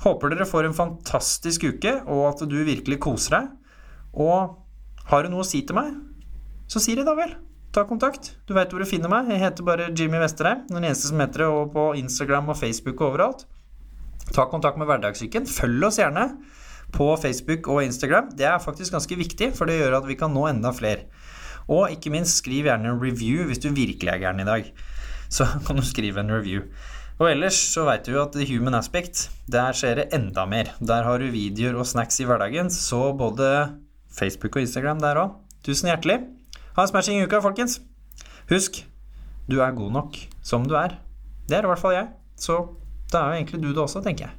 Håper dere får en fantastisk uke, og at du virkelig koser deg. Og har du noe å si til meg, så si det da vel. Ta kontakt. Du veit hvor du finner meg. Jeg heter bare Jimmy Vesterheim. Den eneste som heter det, på Instagram og Facebook og overalt. Ta kontakt med Hverdagssyken. Følg oss gjerne på Facebook og Instagram. Det er faktisk ganske viktig, for det gjør at vi kan nå enda flere. Og ikke minst, skriv gjerne en review hvis du virkelig er gæren i dag. Så kan du skrive en review. Og ellers så veit du at The Human Aspect, der skjer det enda mer. Der har du videoer og snacks i hverdagen, så både Facebook og Instagram der òg. Tusen hjertelig. Ha en smashing uke, folkens. Husk, du er god nok som du er. Det er i hvert fall jeg. Så da er jo egentlig du det også, tenker jeg.